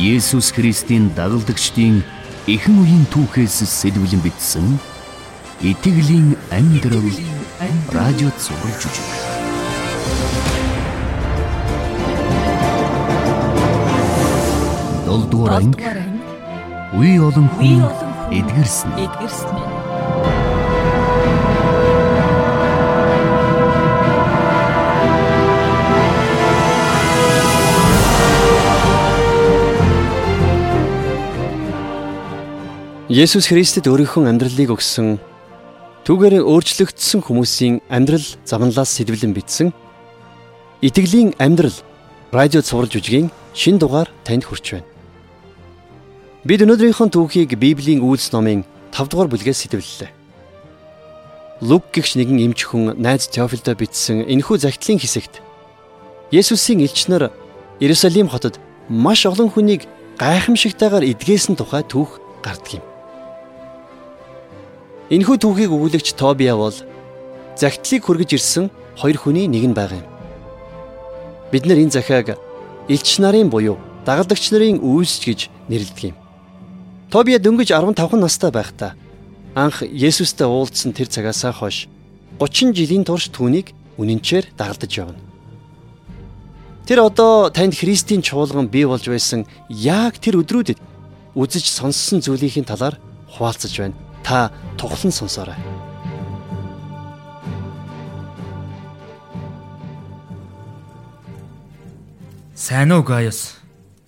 Есүс Христийн дагалдагчдын эхэн үеийн түүхээс сэлбэлэн бичсэн Итгэлийн амьдрал радио цаурын жүжиг. Долдугаар анги үе олон хүн эдгэрсэн. Эдгэрсэн. Есүс Христэд өөрийнхөө амьдралыг өгсөн түүгээр өөрчлөгдсөн хүмүүсийн амьдрал замналаас сэтвэлэн бичсэн Итгэлийн амьдрал радио цуврал жүжигийн шин дугаар танд хүрч байна. Бид өнөөдрийнхөө түүхийг Библийн үйлс номын 5 дугаар бүлгээс сэтвэллээ. Лук гихч нэгэн эмч хүн найз Теофилдо бичсэн энэхүү загтлын хэсэгт Есүсийн элчнэр Иерусалим хотод маш олон хүнийг гайхамшигтайгаар эдгээсэн тухай түүх гардаг юм. Энэхүү түүхийг өгүүлэгч Тобиа бол загтлыг хүргэж ирсэн хоёр хүний нэг нь байгаа юм. Бид нар энэ захиаг элч нарын буюу дагалдагч нарын үйлс гэж нэрлэдэг юм. Тобиа дөнгөж 15 настай байхдаа анх Есүстэй уулзсан тэр цагаасаа хойш 30 жилийн турш түүнийг үнэнчээр дагалдаж явна. Тэр одоо танд Христийн чуулган бий болж байсан яг тэр өдрүүдэд үзэж сонссон зүйлийн талаар хуваалцаж байна Та тухлан сонсоорой. Сайн уу Гайос?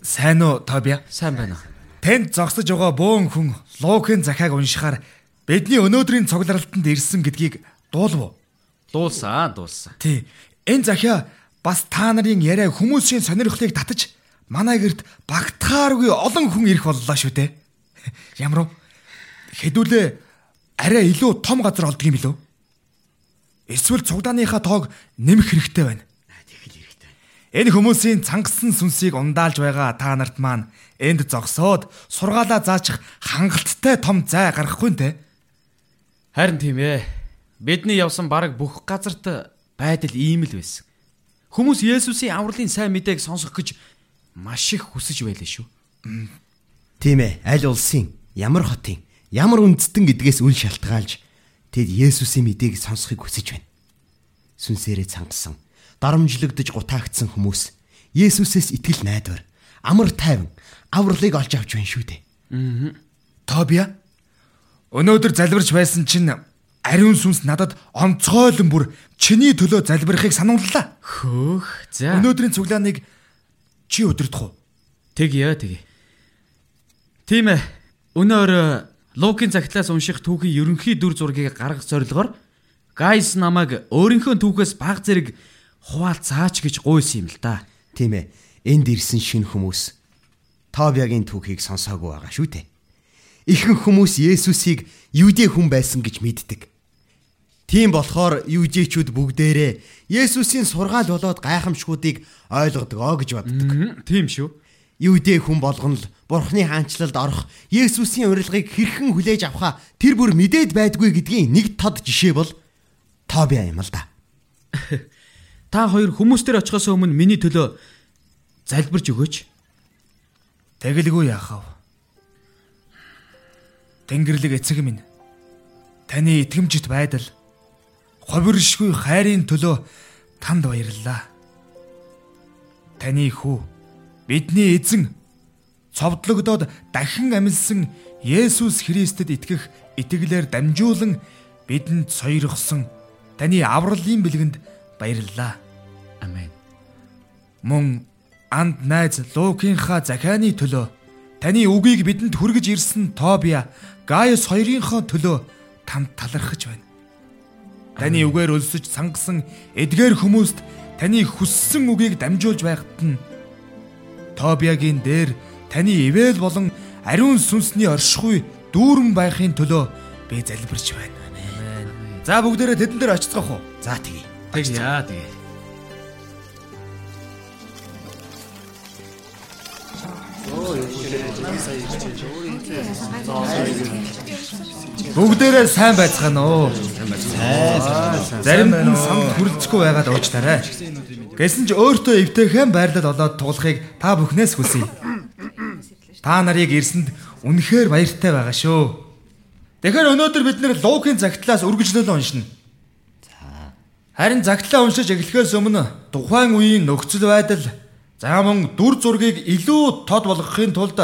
Сайн уу Тобиа? Сайн байна уу? Тэнд зогсож байгаа бөөн хүн Лукийн захааг уншихаар бидний өнөөдрийн цугларалтанд ирсэн гэдгийг дуулав уу? Дуулсан, дуулсан. Тий. Энэ захиа бас та нарын яриа хүмүүсийн сонирхлыг татаж манай гэрт багтахааргүй олон хүн ирэх боллоо шүү дээ. Ямар уу? Хэдүүлээ арай илүү том газар олдго юм билүү? Эсвэл цугдааныхаа тоог нэмэх хэрэгтэй байна. Энэ хүмүүсийн цангасан сүнсийг ундаалж байгаа та нарт маань энд зогсоод сургаалаа заачих хангалттай том зай гаргахгүй нэ? Харин тийм ээ. Бидний явсан бараг бүх газарт байдал ийм л байсан. Хүмүүс Есүсийн авралын сайн мэдээг сонсох гэж маш их хүсэж байлаа шүү. Тийм ээ. Аль улсын ямар хотын ямар үндэстэн гэдгээс үн шалтгаалж тэд Есүсийн мэдээг сонсохыг хүсэж байна. Сүнсээрээ цангасан, дарамжлагдж гутаагдсан хүмүүс Есүсээс итгэл найдвар, амар тайван, авралыг олж авч байна шүү дээ. Аа. Тобиа өнөөдөр залбирч байсан чинь ариун сүнс надад онцгойлон бүр чиний төлөө залбирахыг санууллаа. Хөөх. За. Өнөөдрийн цуглааныг чи удирдах уу? Тэгье, тэгье. Тийм ээ. Өнөөр Лукийн загтлаас унших түүхийн ерөнхий дүр зургийг гаргах зорилгоор Гайс намайг өөрийнхөө түүхээс баг зэрэг хуваалцаач гэж гуйсан юм л да. Тийм ээ. Энд ирсэн шинэ хүмүүс Тобиагийн түүхийг сонсоогүй байгаа шүү дээ. Ихэнх хүмүүс Есүсийг юудэ хүн байсан гэж мэддэг. Тийм болохоор юужээчүүд бүгдээрээ Есүсийн сургаал болоод гайхамшгуудыг ойлгодгоо гэж боддог. Тийм шүү. Юудэ хүн болгоно л Бурхны хаанчлалд орох Есүсийн урилгыг хэрхэн хүлээж авахаа тэр бүр мэдээд байдгүй гэдгийн нэг тод жишээ бол Тобиа юм л да. Та хоёр хүмүүстэр очихоос өмнө миний төлөө залбирч өгөөч. Тэгэлгүй яахав. Тэнгэрлэг эцэг минь. Таны итгэмжит байдал ховиршгүй хайрын төлөө танд баярлалаа. Таны хүү Бидний эзэн цовдлогдоод дахин амьлсан Есүс Христэд итгэх итгэлээр дамжуулан бидэнд сойрхсон таны авралын бэлгэнд баярлалаа. Амен. Мөн анд найз Лукийнхаа захианы төлөө таны үгийг бидэнд хүргэж ирсэн Тобиа Гайос хоёрынхоо төлөө танд талархаж байна. Таны үгээр өлсөж сангасан эдгээр хүмүүст таны хүссэн үгийг дамжуулж байхад нь Тобиагийн дээр таны ивэл болон ариун сүнсний оршихуй дүүрэн байхын төлөө би залбирч байна. За бүгдээрээ тэдэн дээр очицгаах уу? За тэгье. Тэг яа тэгээ. Бүгдээрээ сайн байцгаана уу? Сайн. Зарим нь самд хүрэлцэхгүй байгаад уучлаарай. Гэсэн ч өөртөө эвтэйхэн байрлал олоод туулахыг та бүхнээс хүсье. та нарыг ирсэнд үнэхээр баяртай байгаа шүү. Тэгэхээр өнөөдөр бид нэр Лукийн загтлаас үргэлжлүүлэн уншина. Харин загтлаа уншиж эхлэхээс өмнө тухайн үеийн нөхцөл байдал за мөн дүр зургийг илүү тод болгохын тулд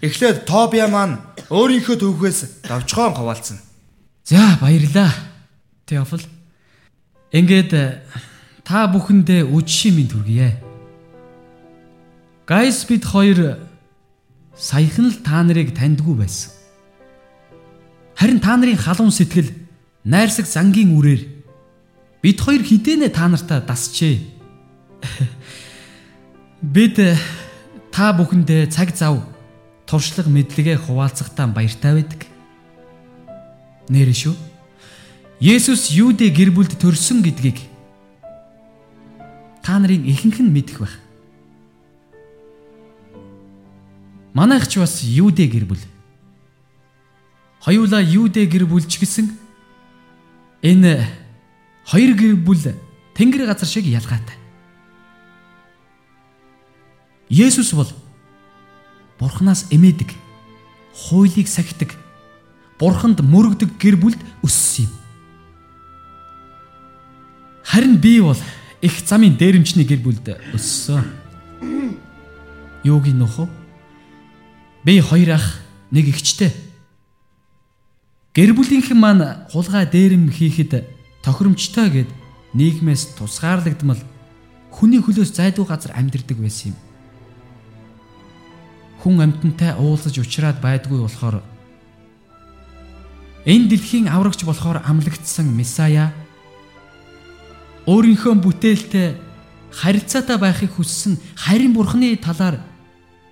эхлээд Тобиа маань өөрийнхөө төвхөөс давчхон хаваалцсан. За баярлаа. Теофил. Ингээд та бүхэндээ үдшийн минь төргийе. Гайс бид хоёр саяхан л та нарыг таньдгүй байсан. Харин та нарын халуун сэтгэл найрсаг зангийн үрээр Бид хоёр хідэнэ та нартаа дасчээ. Бид та бүхэндээ цаг зав туршлага мэдлэгээ хуваалцахтаа баяртай байдаг. Нэр шүү. Есүс Юудэ гэр бүлд төрсөн гэдгийг та нарын ихэнх нь мэдэх байх. Манайх ч бас Юудэ гэр бүл. Хоёулаа Юудэ гэр бүлч гэсэн энэ Хоёр гэр бүл тэнгэр газар шиг ялгаатай. Есүс бол Бурханаас эмээдэг, хуулийг сахидаг, Бурханд мөрөгдөг гэр бүлд өссөн юм. Харин би бол их замын дээрэмчний гэр бүлд өссөн. Юугийн нөхөө? Би хоёр ах, нэг эгчтэй. Гэр бүлийнхэн маань хулгай дээрэм хийхэд тохиромжтой гэд нийгмээс тусгаарлагдмал хүний хөлөөс зайдуу газар амьдэрдэг байсан юм. Хүн амьтантай уулзаж уулзраад байдгүй болохоор энэ дэлхийн аврагч болохоор амлагдсан Месая өөрийнхөө бүтээлтэй харилцаатай байхыг хүссэн харин бурхны талаар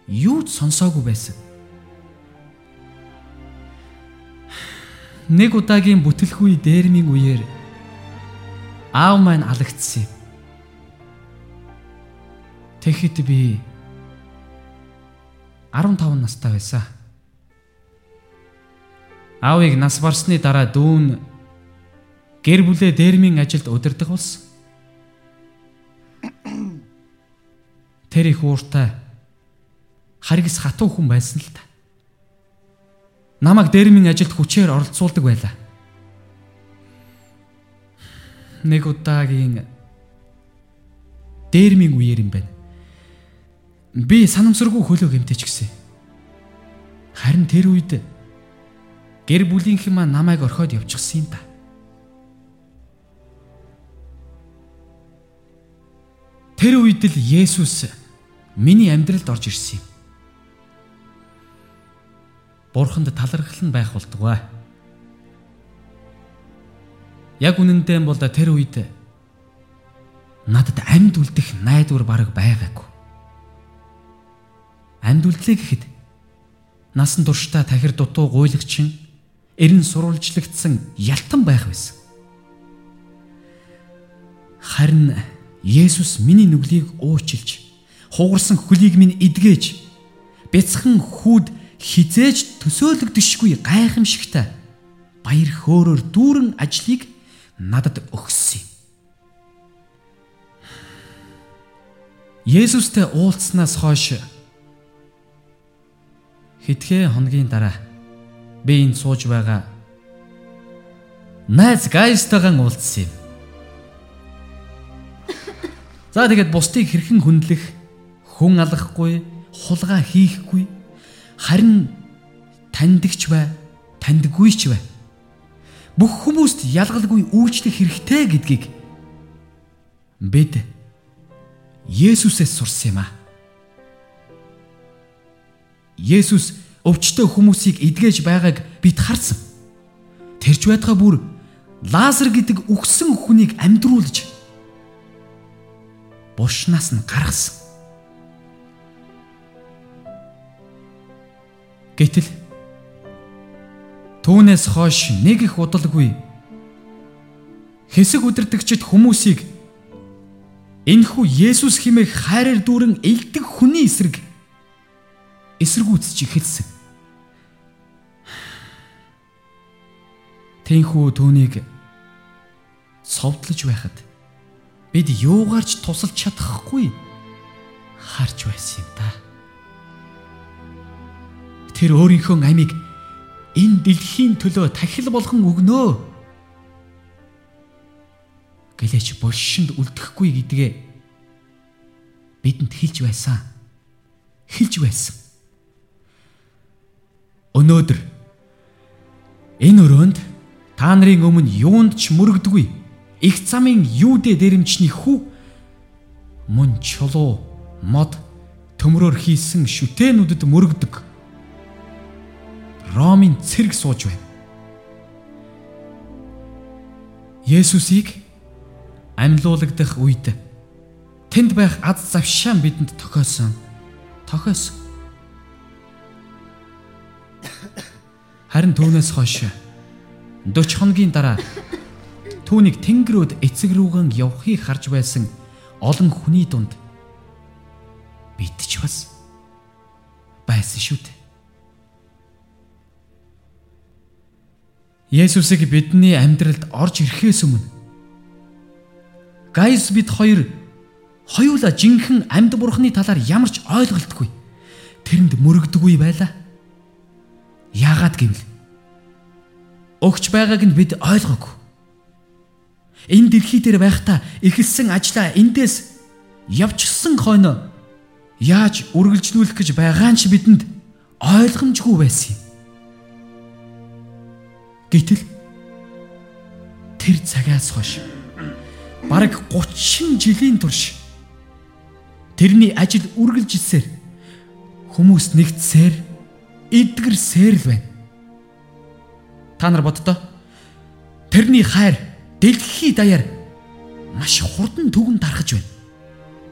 юу ч сонсоогүй байсан. Нэг удаагийн бүтлгүй дээрмийн үеэр аав маань алагдсан юм. Тэгэхэд би 15 настай байсан. Аавыг нас барсны дараа дүүн гэр бүлээ дээрмийн ажилд удирдах болсон. Тэр их ууртай харгас хатуу хүн байсан л та. Намаг дээрмийн ажилд хүчээр оролцуулдаг байлаа нэг удаагийн дээрмийн үеэр юм байна. Би санамсаргүй хөлөө гэмтэж гисэн. Харин тэр үед гэр бүлийнхэн маань намайг орхиод явчихсан юм та. Тэр үед л Есүс миний амьдралд орж ирсэн юм. Бурханд талархал нь байх болтугай. Яг үнэндээ бол тэр үед надад амьд үлдэх найдвар бараг байгаагүй. Амьд үлдлээ гэхэд насан туршдаа тахир дутуу гуйлагчин эрен сурвалжлагдсан ялтан байх байсан. Харин Есүс миний нүглийг уучилж хугарсан хөлийг минь эдгэж бяцхан хүүд хизээж төсөөлөгдөшгүй гайхамшигтай баяр хөөрөөр дүүрэн ажлыг надад өгсөн юм. Есүстэй уулзснаас хойш хэдхэн хоногийн дараа би энд сууж байгаа найз гайстайгаан уулзсан юм. За тэгээд бусдыг хэрхэн хүндлэх, хүн алахгүй, хулгай хийхгүй, харин таньдагч бай, таньдаггүй ч бай бүх хүмүүст ялгалгүй үйлчлэх хэрэгтэй гэдгийг бид Есүсээс сурсан юм а. Есүс өвчтөе хүмүүсийг эдгэж байгааг бид харсан. Тэрч байтугай бүр Лазар гэдэг үхсэн хүнийг амьдруулж бушнаас нь гаргасан. Гэтэл Түүнээс хойш нэг их удалгүй хэсэг үдирдэгчд хүмүүсийг энэхүү Есүс химээх хайраар дүүрэн элдэг хүний эсрэг эсэргүүцэж эхэлсэн. Тэнхүү түүнийг совдлож байхад бид юугаарч тусалж чадахгүй харж байсан юм да. Тэр өөрийнхөө амийг энэ дэлхийн төлөө тахил болгон өгнөө. Гэлээч булшинд үлдэхгүй гэдгээ бидэнд хэлж байсан. Хэлж байсан. Өнөөдөр энэ өрөөнд та нарын өмнө юунд ч мөрөгдгүй их замын юудэ дэрэмчний хүү мөн чулуу мод төмрөөр хийсэн шүтэнүүдэд мөрөгдөг Ромын цэрэг сууж байна. Есүсийг амьлуулагдах үед тэнд байх аз завшаан бидэнд тохиосон. Тохиосон. Харин түүнээс хойш 40 хоногийн дараа түүнийг тэнгэрүүд эцэг рүүгэн явахыг харж байсан олон хүний дунд бид ч бас байсан шүү дээ. Есүсийг бидний амьдралд орж ирэхээс өмнө Гайс бид хоёр хоёулаа жинхэнэ амьд бурхны талаар ямар ч ойлголтгүй тэрэнд мөрөгдөггүй байлаа. Яагаад гэвэл өгч байгааг нь бид ойлгоогүй. Энэ дэлхий дээр байхдаа эхэлсэн ажлаа эндээс явчихсан хойно яаж үргэлжлүүлэх гэж байгаа нь ч бидэнд ойлгомжгүй байсан юм. Гэтэл тэр цагаас хойш бараг 30 жилийн турш тэрний ажил үргэлжилсээр хүмүүс нэгдсээр эдгэрсээр л байна. Та нар боддоо тэрний хайр дэлхий даяар маш хурдан түгэн тархаж байна.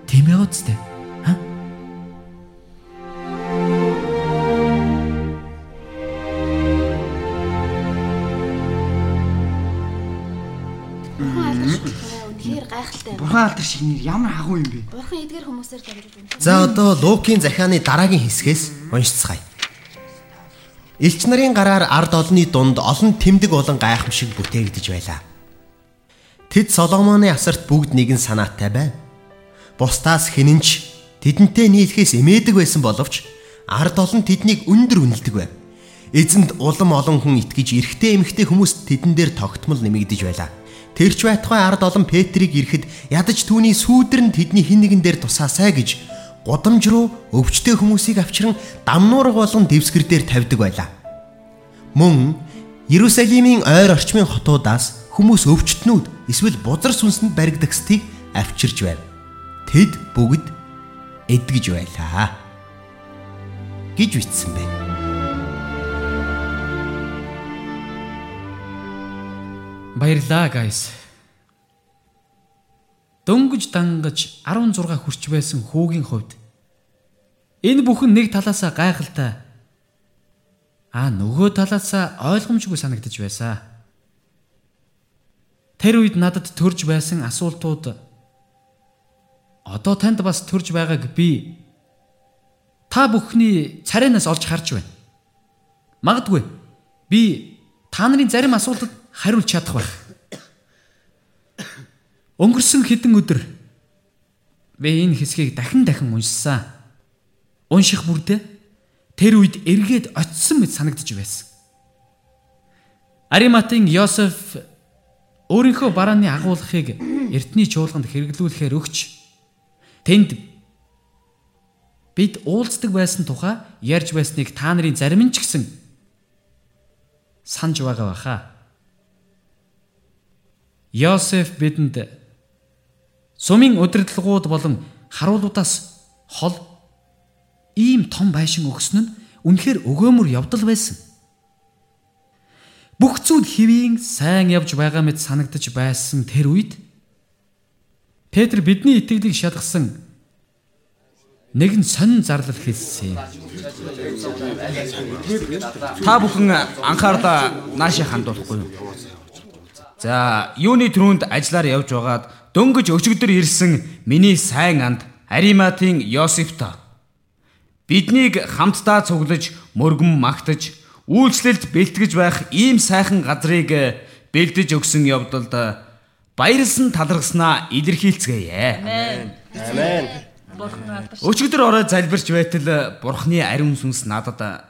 Тийм ээ үстэй. Бурхан алдар шиг нэр ямар агуу юм бэ? Бурхан эдгээр хүмүүсээр дамжиж байна. За одоо Лукийн захианы дараагийн хэсгээс уншицгаая. Илч нарын гараар ард олонний дунд олон тэмдэг болон гайхамшиг бүтээгдэж байлаа. Тэд Соломоны асарт бүгд нэгэн санаатай байв. Бусдаас хинэнч тэдэнтэй нийлхээс эмээдэг байсан боловч ард олон тэднийг өндөр үнэлдэг байв. Эзэнд улам олон хүн итгэж эрэгтэй эмэгтэй хүмүүс тэдэн дээр тогтмол нэмэгдэж байлаа. Тэрч байтугай ард олон Петрийг ирэхэд ядаж түүний сүүдэр нь тэдний хин нэгэн дээр тусаасай гэж гудамж руу өвчтөе хүмүүсийг авчран дамнуурга болон дэвсгэр дээр тавьдаг байлаа. Мөн Иерусалимийн ойр орчмын хотуудаас хүмүүс өвчтнүүд эсвэл бузар сүнсэнд баригдагсдыг авчирж байв. Тэд бүгд эдгэж байлаа гэж бичсэн байна. Баярлаа guys. Дөнгөж дангаж 16 хүрч байсан хүүгийн хувьд энэ бүхэн нэг талаасаа гайхалтай а нөгөө талаасаа ойлгомжгүй санагдаж байсан. Тэр үед надад төрж байсан асуултууд одоо танд бас төрж байгааг би та бүхний царинаас олж харж байна. Магадгүй би та нарын зарим асуултад хариулж чадах байх. Өнгөрсөн хэдэн өдөр би энэ хэсгийг дахин дахин уншсан. Унших бүрдээ тэр үед эргээд очисон мэт санагдаж байсан. Ариматын Йосеф өөрийнхөө барааны агуулгахыг эртний чуулганд хэрэглүүлэхээр өгч тэнд бид уулздаг байсан тухай ярьж байсныг та нарын зарим нь ч гэсэн санаж байгаа баха. Йосеф бидэнд сумын удирдлагууд болон харуулуудаас хол ийм том байшин өгсөн нь үнэхээр өгөөмөр явдал байсан. Бүх зүйл хэвийн сайн явж байгаа мэт санагдаж байсан тэр үед Петр бидний итгэлийг шалгасан нэгэн сонин зарлал хэлсэн. Та бүхэн анхаарлаа наашаа хандуулахгүй юу? За, юуны төрөнд ажиллаар явж байгаад дөнгөж өчигдөр ирсэн миний сайн анд Ариматын Йосефта биднийг хамтдаа цуглаж мөргөн магтаж үйлчлэлд бэлтгэж байх ийм сайхан газрыг бэлдэж өгсөн явдалд баярлсан талархснаа илэрхийлцгээе. Амен. Амен. Өчигдөр орой залбирч байтал бурхны ариун сүнс надад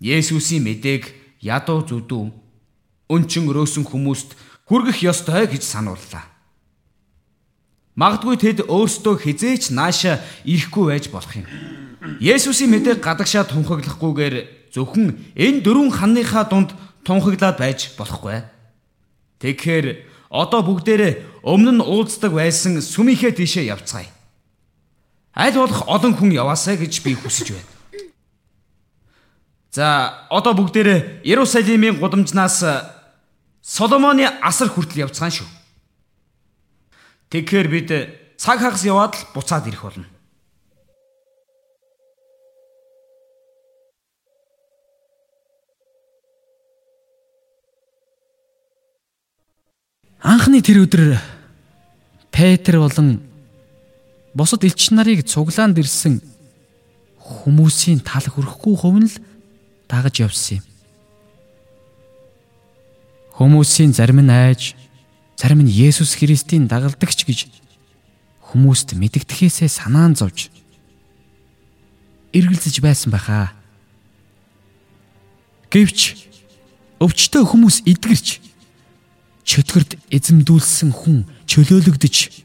Есүсийн мэдээг ядуу зүдүү өнчин өрөөсөн хүмүүст хүргэх ёстой гэж санууллаа. Магадгүй тэд өөрсдөө хизээч нааша ирэхгүй байж болох юм. Есүсийн мэдээг гадагшаа тунхаглахгүйгээр зөвхөн энэ дөрвөн ханныхаа дунд тунхаглаад байж болохгүй. Тэгэхээр одоо бүгдээрээ өмнө нь уулздаг байсан сүмийнхээ тийшээ явцгаая. Аль болох олон хүн яваасаа гэж би хүсэж байна. За одоо бүгдээрээ Иерусалимийн гудамжнаас Соломоны асар хүртэл явцгаан шүү. Тэгэхээр бид цаг хагас яваад л буцаад ирэх болно. Анхны тэр өдөр Петр болон бусад элч нарыг цуглаанд ирсэн хүмүүсийн тал хүрхгүй хувь нь л дагаж явсан юм. Хүмүүсийн зарим нь айж, зарим нь Есүс Христийн дагалдагч гэж хүмүүст мэдэгдэхээсээ санаан зовж эргэлзэж байсан байхаа. Гэвч өвчтөө хүмүүс эдгэрч чөтгөрд эзэмдүүлсэн хүн чөлөөлөгдөж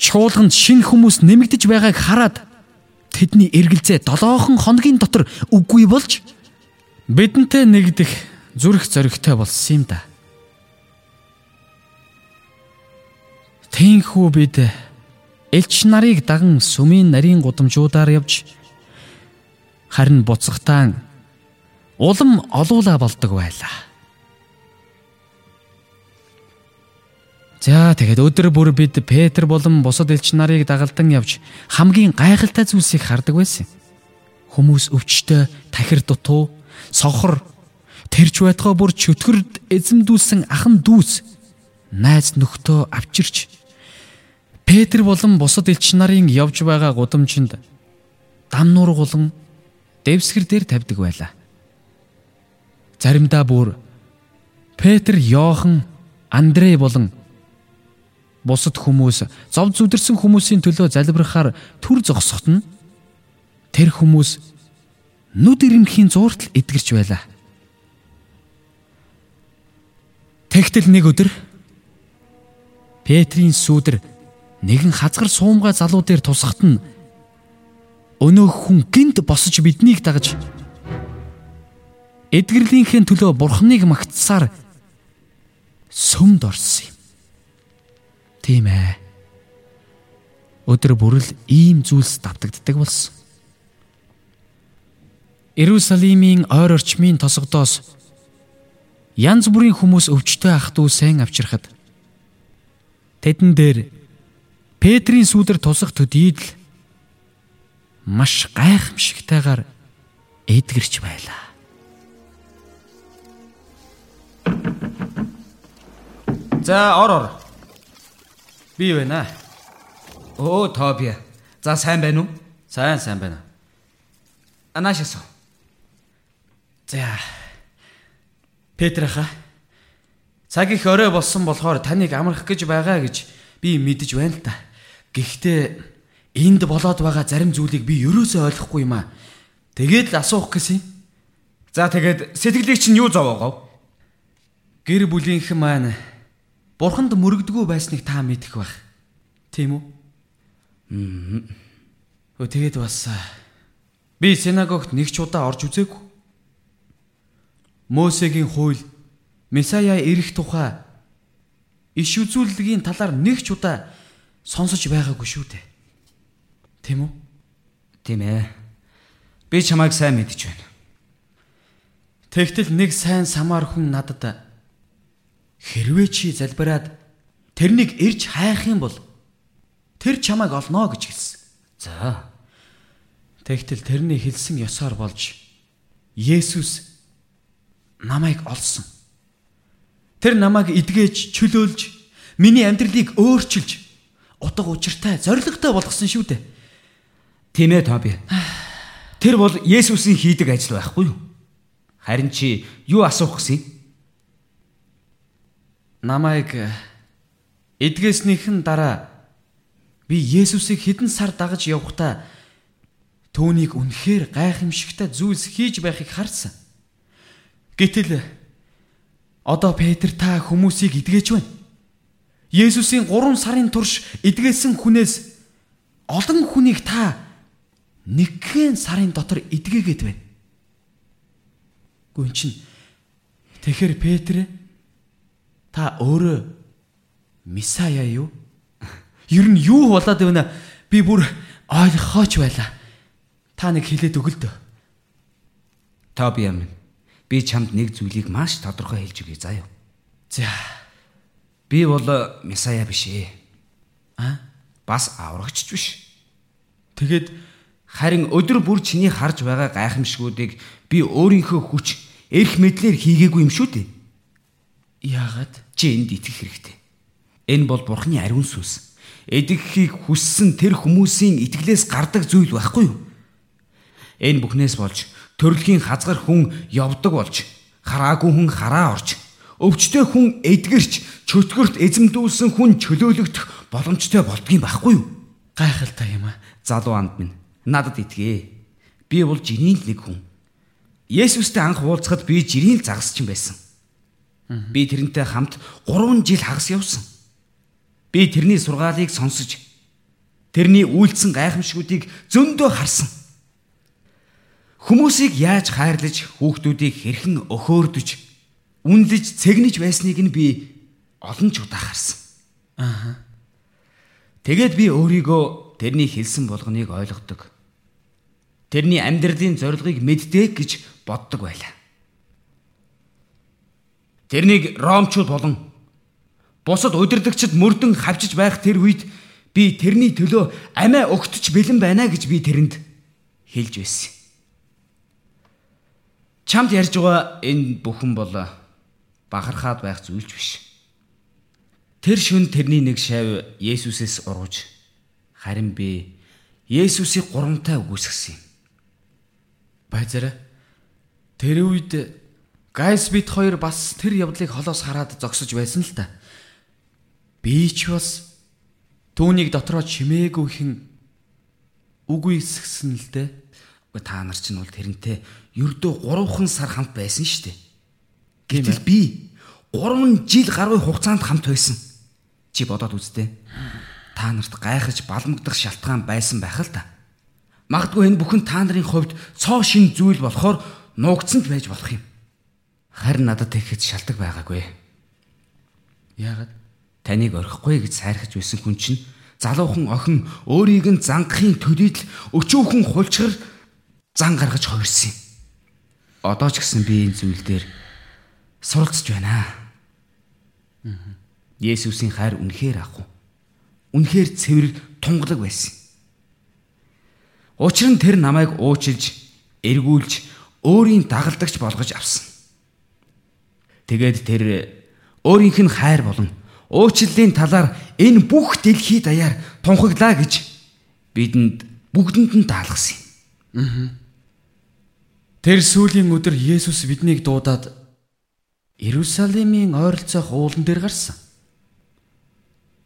чуулганд шинэ хүмүүс нэмэгдэж байгааг хараад тэдний эргэлзээ 7хон хоногийн дотор үгүй болж бидэнтэй нэгдэх зүрх зоригтой болсон юм да. Тэнхүү бид элч нарыг даган сүмийн нарийн гудамжуудаар явж харин буцахтаа улам олуула болдог байлаа. За тэгээд өдөр бүр бид Петр болон бусад элч нарыг дагалдан явж хамгийн гайхалтай зүйлсийг хардаг байсан. Хүмүүс өвчтөй, тахир дутуу, сохор, тэрч байтгай бүр чөтгөрд эзэмдүүлсэн ахан дүүс найз нөхдөө авчирч Петр болон бусад элч нарын явж байгаа гудамжинд дам нуургуулан дэвсгэр дээр тавьдаг байлаа. Заримдаа бүр Петр, Йохан, Андрей болон бусад хүмүүс зов зүдэрсэн хүмүүсийн төлөө залбирахаар төр зогсоход нь тэр хүмүүс нүд ирэмхийн зууртал эдгэрч байлаа. Тэгтэл нэг өдөр Петрийн сүүдэр нэгэн хазгар суумгай залуу дээр тусахт нь өнөөх хүн гинт босож биднийг дагаж эдгэрлийнхээ төлөө бурхныг магтсаар сүмд орсон юм. Тийм ээ. Өдөр бүрэл ийм зүйлс давтагддаг болсон. Иерусалимийн ойр орчмын тосгодоос янз бүрийн хүмүүс өвчтөй ах トゥ сайн авчирхад тэдэн дээр Петрийн сүдэр тусах төдийд л маш гайхамшигтайгаар эдгэрч байлаа. За ор ор. Би байна. Оо Тоби. За сайн байна уу? Сайн сайн байна. Анаашасо. За. Петраха. Цаг их орой болсон болохоор таныг амрах гэж байгаа гэж би мэдэж байна л та. Гэхдээ энд болоод байгаа зарим зүйлийг би ерөөсөө ойлгохгүй юм аа. Тэгээд л асуух гэсэн. За тэгээд сэтгэлийг чинь юу зовоогов? Гэр бүлийнхэн маань бурханд мөрөгдгөө байсныг та мэдэх байх. Тийм үү? Аа. Өө тэгээд бас би синагогт нэг ч удаа орж үзээгүй. Мосегийн хууль Месая ирэх тухай иш үзүүлэлгийн талаар нэг ч удаа сонсож байгаагүй шүү дээ. Тийм үү? Тийм ээ. Би чамайг сайн мэдэж байна. Тэгтэл нэг сайн самар хүн надад Хэрвээ чи залбираад тэрнийг ирж хайх юм бол тэр чамайг олно гэж хэлсэн. За. Тэгтэл тэрний хэлсэн ёсоор болж Есүс намайг олсон. Тэр намайг эдгэж, чөлөөлж, миний амьдралыг өөрчилж, утга учиртай, зоригтой болгосон шүү дээ. Тийм ээ Тоби. Тэр бол Есүсийн хийдэг ажил байхгүй юу? Харин чи юу асуух гэсэн намайг эдгээснийхэн дараа би Есүсийг хэдэн сар дагаж явхдаа түүнийг үнэхээр гайхамшигтай зүйлс хийж байхыг харсан. Гэтэл одоо Петр та хүмүүсийг идгээж байна. Есүсийн 3 сарын турш идгээсэн хүнээс олон хүнийг та нэгхэн сарын дотор идгээгээд байна. Гүн чин. Тэгэхэр Петр та өөрөө Месая юу? Ер нь юу болоод байна? Би бүр ойлгохооч байла. Та нэг хэлээд өгөл дөө. Тоби юм. Би чамд нэг зүйлийг маш тодорхой хэлж өгье юу. За. Би бол Месая биш ээ. А? Бас аврагч биш. Тэгэд Харин өдөр бүр чиний харж байгаа гайхамшгуудыг би өөрийнхөө хүч, эрх мэдлэр хийгээгүй юм шүү дээ. яагаад? Чи энд итгэх хэрэгтэй. Энэ бол Бурхны ариун сүнс. Эдгэхийг хүссэн тэр хүмүүсийн итгэлээс гардаг зүйл байхгүй юу? Энэ бүхнээс болж төрөлхийн хазгар хүн явдаг болж, хараагүй хүн хараа орж, өвчтөе хүн эдгэрч, чөтгөрт эзэмдүүлсэн хүн чөлөөлөгдөх боломжтой болдгийм байхгүй юу? Гайхалтай юм аа. Залуу анд минь надад итгээ. Би бол жирийн нэг хүн. Есүстэй анх уулзахад би жирийн л загасчин байсан. Би тэрнтэй хамт 3 жил хагас явсан. Би тэрний сургаалыг сонсож тэрний үйлдэлсэн гайхамшгуудыг зөндөө харсан. Хүмүүсийг яаж хайрлаж, хүүхдүүдийг хэрхэн өхөөрдөж, үнэлж, цэгнэж байсныг нь би олон ч удаа харсан. Аа. Тэгээд би өөрийгөө тэрний хэлсэн болгоныг ойлгодог. Тэрний амьдралын зорилгыг мэддэг гэж боддог байлаа. Тэрнийг ромчууд болон бусад удирдагчид мөрдөн хавчиж байх тэр үед би тэрний төлөө амиа өгтөж бэлэн байна гэж би тэрэнд хэлж байсан. Чамд ярьж байгаа энэ бүхэн бол бахархаад байх зүйлч биш. Тэр шүн тэрний нэг шав Есүсээс урууж харин би Есүсийг гурамтай үгүйсгэсэн юм. Байзараа. Тэр үед Гайс бит хоёр бас тэр явдлыг холоос хараад зогсож байсан л та. Би ч бас түүнийг дотроо чимээгүй хин үгүй эсгсэн л дээ. Өө та нар ч нь бол тэрнтэй ердөө 3хан сар хамт байсан шүү дээ. Гэтэл би 3 жил гаруй хугацаанд хамт байсан. Чи бодоод үзтээ. Та нарт гайхаж балмагдах шалтгаан байсан байх л та. Магадгүй энэ бүхэн та нарын хувьд цоо шин зүйл болохоор нуугдсан ч байж болох юм. Харин надад тэгэхэд шалтак байгаагүй. Яагаад? Таныг орхихгүй гэж сайрхаж байсан хүн чинь залуухан охин өөрийг нь зангахын төлөйд л өчөөхөн хулчгар зан гаргаж хувирсан юм. Одоо ч гэсэн би энэ зүйл дээр суралцж байна. Есүсийн хайр үнэхээр ах уу. Үнэхээр цэвэр тунгалаг байсан. Учир нь тэр намайг уучилж, эргүүлж, өөрийн дагалдагч болгож авсан. Тэгээд тэр өөрийнх нь хайр болон уучлалын талаар энэ бүх дэлхий даяар тунхаглаа гэж бидэнд бүгдэнд нь даалгасан юм. Тэр сүүлийн өдөр Есүс биднийг дуудаад Иерусалимийн ойролцоох уулан дээр гарсан.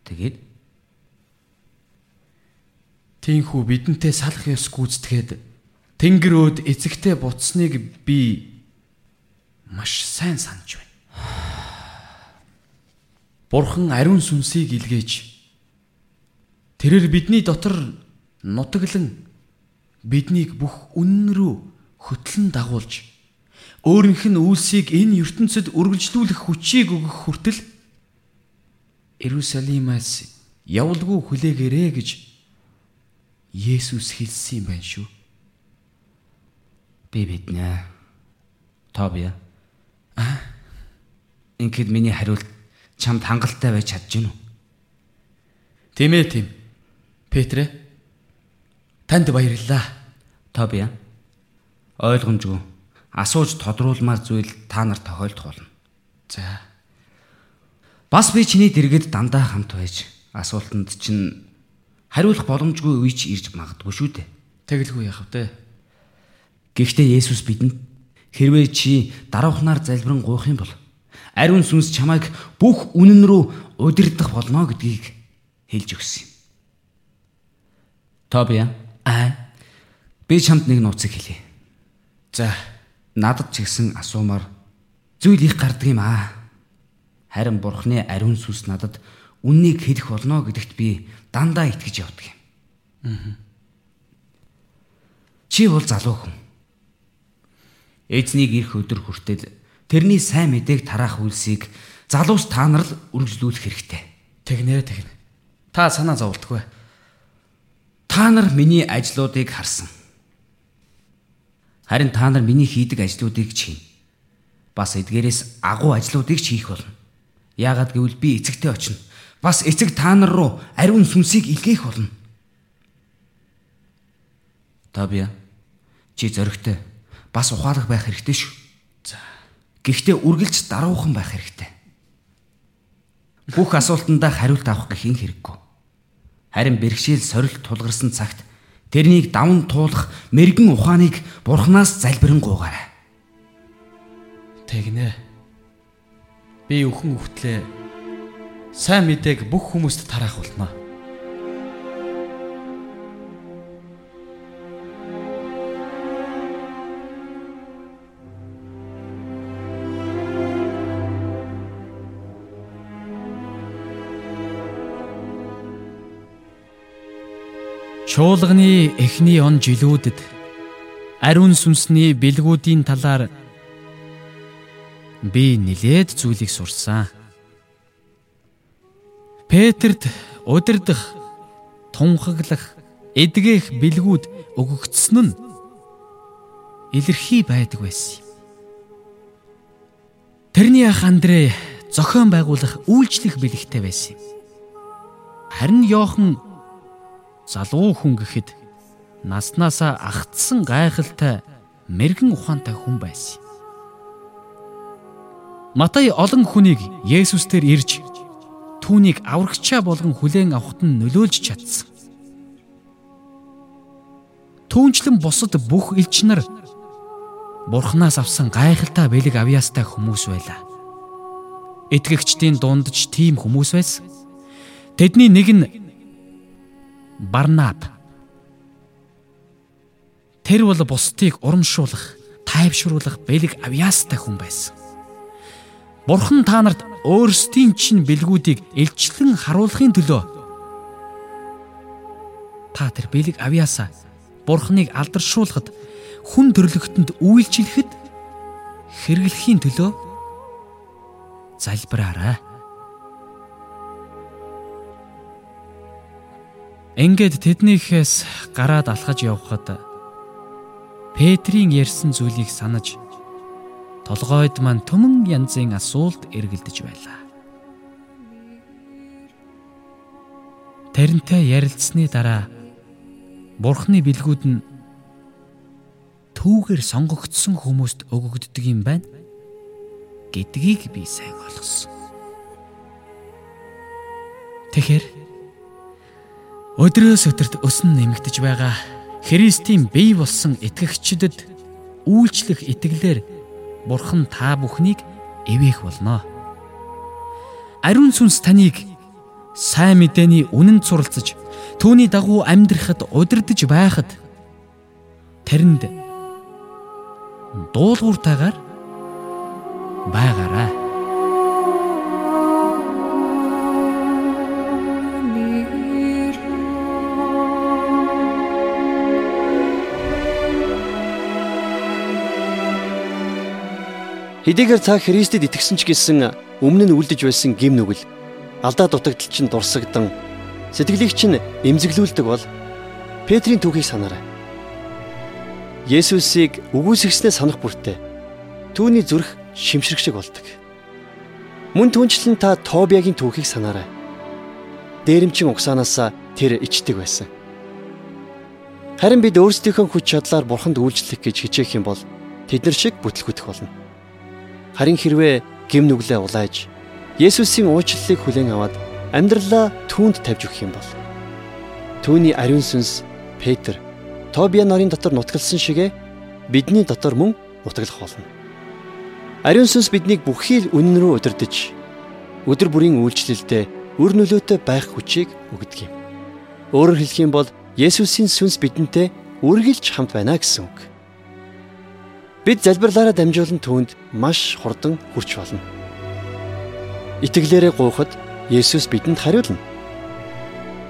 Тэгээд Тинхүү бидэнтэй салах ёс гүйцэтгээд Тэнгэр өөд эцэгтэй буцсныг би маш сайн санаж байна. Бурхан ариун сүнсийг илгээж тэрээр бидний дотор нутаглан биднийг бүх үнэн рүү хөтлөн дагуулж өөрийнх нь үлсийг энэ ертөнцид үргэлжлүүлэх хүчийг өгөх хүртэл Иерусалимаас явуулгүй хүлээгээрэй гэж Есүс хэлсэн юм байна шүү. би биднэ. Тобия. А Ингээд миний хариулт чамд хангалттай байж чадж гинүү. Тийм ээ тийм. Петрэ танд баярлалаа. Тобия. Ойлгомжгүй. Асууж тодруулмаар зүйл та нарт тохиолдох болно. За. Бас би чиний дэргэд дандаа хамт байж асуултанд чинь хариулах боломжгүй үе ч ирж магадгүй шүү дээ. Тэгэлгүй яах вэ? Гэхдээ Есүс бидэнд хэрвээ чи дараухнаар залбирэн гуйх юм бол ариун сүнс чамайг бүх үнэн рүү удирдах болно гэдгийг хэлж өгсөн юм. Тобия Аа. би чамд нэг нууцыг хэлье. За. Надад ч гэсэн асуумаар зүйл их гардаг юм аа. Харин бурхны ариун сүнс надад үннийг хэлэх болно гэдэгт би дандаа итгэж явдаг юм. Чи бол залуу хүн. Эзнийг ирэх өдөр хүртэл тэрний сайн мэдээг тараах үйлсийг залуус та нар л үргэлжлүүлэх хэрэгтэй. Тэгнэ тэгнэ. Та санаа зовлтгүй. Та нар миний ажлуудыг харсан. Харин та нар миний хийдэг ажлуудыг чинь бас эдгээрээс агуу ажлуудыг ч хийх болно. Яагаад гэвэл би эцэгтэй очино. Бас эцэг та нар руу ариун сүнсийг илгээх болно. Табия чи зөрөгтэй бас ухаалаг байх хэрэгтэй шүү. За. Гэхдээ үргэлж даруухан байх хэрэгтэй. Бүх асуултандаа хариулт авах гэхин хэрэггүй. Харин бэрхшээл сорилт тулгарсан цагт тэрнийг давн туулах мэрэгэн ухааныг бурхнаас залбирanгуугаарай. Тэгнэ. Би өхөн өвтлээ сайн мэдээг бүх хүмүүст тараах болно. Чуулганы эхний он жилүүдэд ариун сүнсний бэлгүүдийн талаар би нилээд зүйлийг сурсан. Петрт удирдах, тунхаглах, эдгэх бэлгүүд өгөгдсөн нь илэрхий байдаг байсан. Тэрний ах Андрэ зохион байгуулах үйлчлэх бэлэгтэй байсан. Харин Йохан залуу хүн гэхэд наснаасаа агтсан гайхалтай мэрэгэн ухаантай хүн байсан. Матай олон хүнийг Есүстээр ирж түүнийг аврагчаа болгон хүлээн авахт нь нөлөөлж чадсан. Түүнчлэн бусад бүх элч нар Бурханаас авсан гайхалтай бэлэг авьяастай хүмүүс байлаа. Итгэгчдийн дунд ч тийм хүмүүс байсан. Тэдний нэг нь Барнаб. Тэр бол бусдыг урамшуулах, тайвшруулах бэлэг авьяастай хүн байсан. Бурхан та нарт өөрсдийн чинь бэлгүүдийг илчлэн харуулахын төлөө та тэр бэлэг авьяасаа Бурханыг алдаршуулахад хүн төрлөختөнд үйлчлэхэд хэрэглэхийн төлөө залбираарай. Ингээд тэднийхээс гараад алхаж явхад Петрийн ярьсан зүйлийг санаж толгойд маань төмөн янзын асуулт эргэлдэж байлаа. Тэрнтэй ярилцсны дараа Бурхны бэлгүүд нь түүгээр сонгогдсон хүмүүст өгөгддөг юм байна гэдгийг би сайн ойлгосон. Тэгэхээр өдрөөс өдөрт өснө нэмэгдэж байгаа Христийн бий болсон итгэгчдэд үйлчлэх итгэлээр Бурхан та бүхнийг эвээх болно. Ариун сүнс таныг сайн мэдээний үнэнд суралцаж түүний дагуу амьдрахад удирдах байхад тэрэнд дуулууртайгаар байгаарай. Хэдийгээр цаа Христэд итгэсэн ч гэсэн өмнө нь үлдэж байсан гим нүгэл алдаа дутагдал чинь дурсагдан сэтгэлийг чинь эмзэглүүлдэг бол Петрийн түүхийг санаарай. Есүсийг үгүйсгэснээ санах бүртээ түүний зүрх шимшрэг шиг болдог. Мөн түнчлэн та Тобиагийн түүхийг санаарай. Дээрэмчин угсаанаасаа тэр ичдэг байсан. Харин бид өөрсдийнхөө хүч чадлаар бурханд үйлчлэх гэж хичээх юм бол тэд нар шиг бүтлгүтэх болно. Харин хэрвээ гим нүглээ улааж Есүсийн уучлалыг хүлээн аваад амьдралаа түүнд тавьж өгөх юм бол түүний ариун сүнс Петр Тобиа нарын дотор нутгалсан шигэ бидний дотор мөн нутаглах болно. Ариун сүнс биднийг бүхий л үнэн рүү удирдах өдөр бүрийн үйлчлэлдээ үр нөлөөтэй байх хүчийг өгдөг юм. Өөрөөр хэлэх юм бол Есүсийн сүнс бидэнтэй үргэлж хамт байна гэсэн үг. Бид залбирлаараа дамжуулан түүнд маш хурдан хүрч болно. Итгэлээрээ гуйхад Есүс бидэнд хариулна.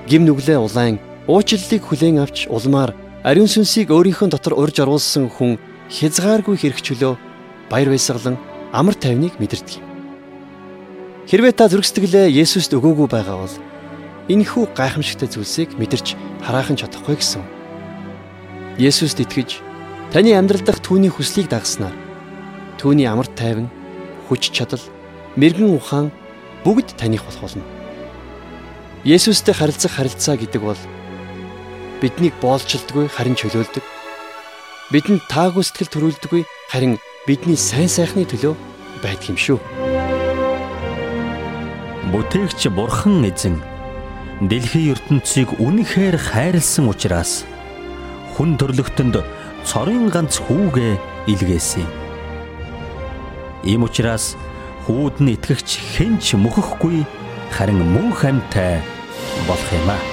Гим нүглээ улаан уучлалыг хүлээн авч улмаар ариун сүнсийг өөрийнхөө дотор урьж оруулсан хүн хязгааргүй хэрэгчлөө баяр баясгалан амар тайвныг мэдэрдэг юм. Хэрвээ та зүрх сэтгэлээ Есүст өгөөгүй байгаа бол энэхүү гайхамшигтай зүйлсийг мэдэрч хараахан чадахгүй гэсэн. Есүст итгэж таны амьдрал дахь түүний хүслийг дагснаар түүний амар тайван, хүч чадал, мэрэгэн ухаан бүгд таних болох болно. Есүстэй харилцах харилцаа гэдэг бол биднийг боолчилдгүй харин чөлөөлдөг. Бидэнд таагүй сэтгэл төрүүлдэггүй харин бидний сайн сайхны төлөө байдаг юм шүү. Бүтээгч Бурхан эзэн дэлхийн ертөнцийг үнэхээр хайрлсан учраас хүн төрлөختөнд цорын ганц хүүгээ илгээсэн. Ийм учраас хүүд нь итгэгч хэн ч мөхөхгүй харин мөн хамтай болох юм аа.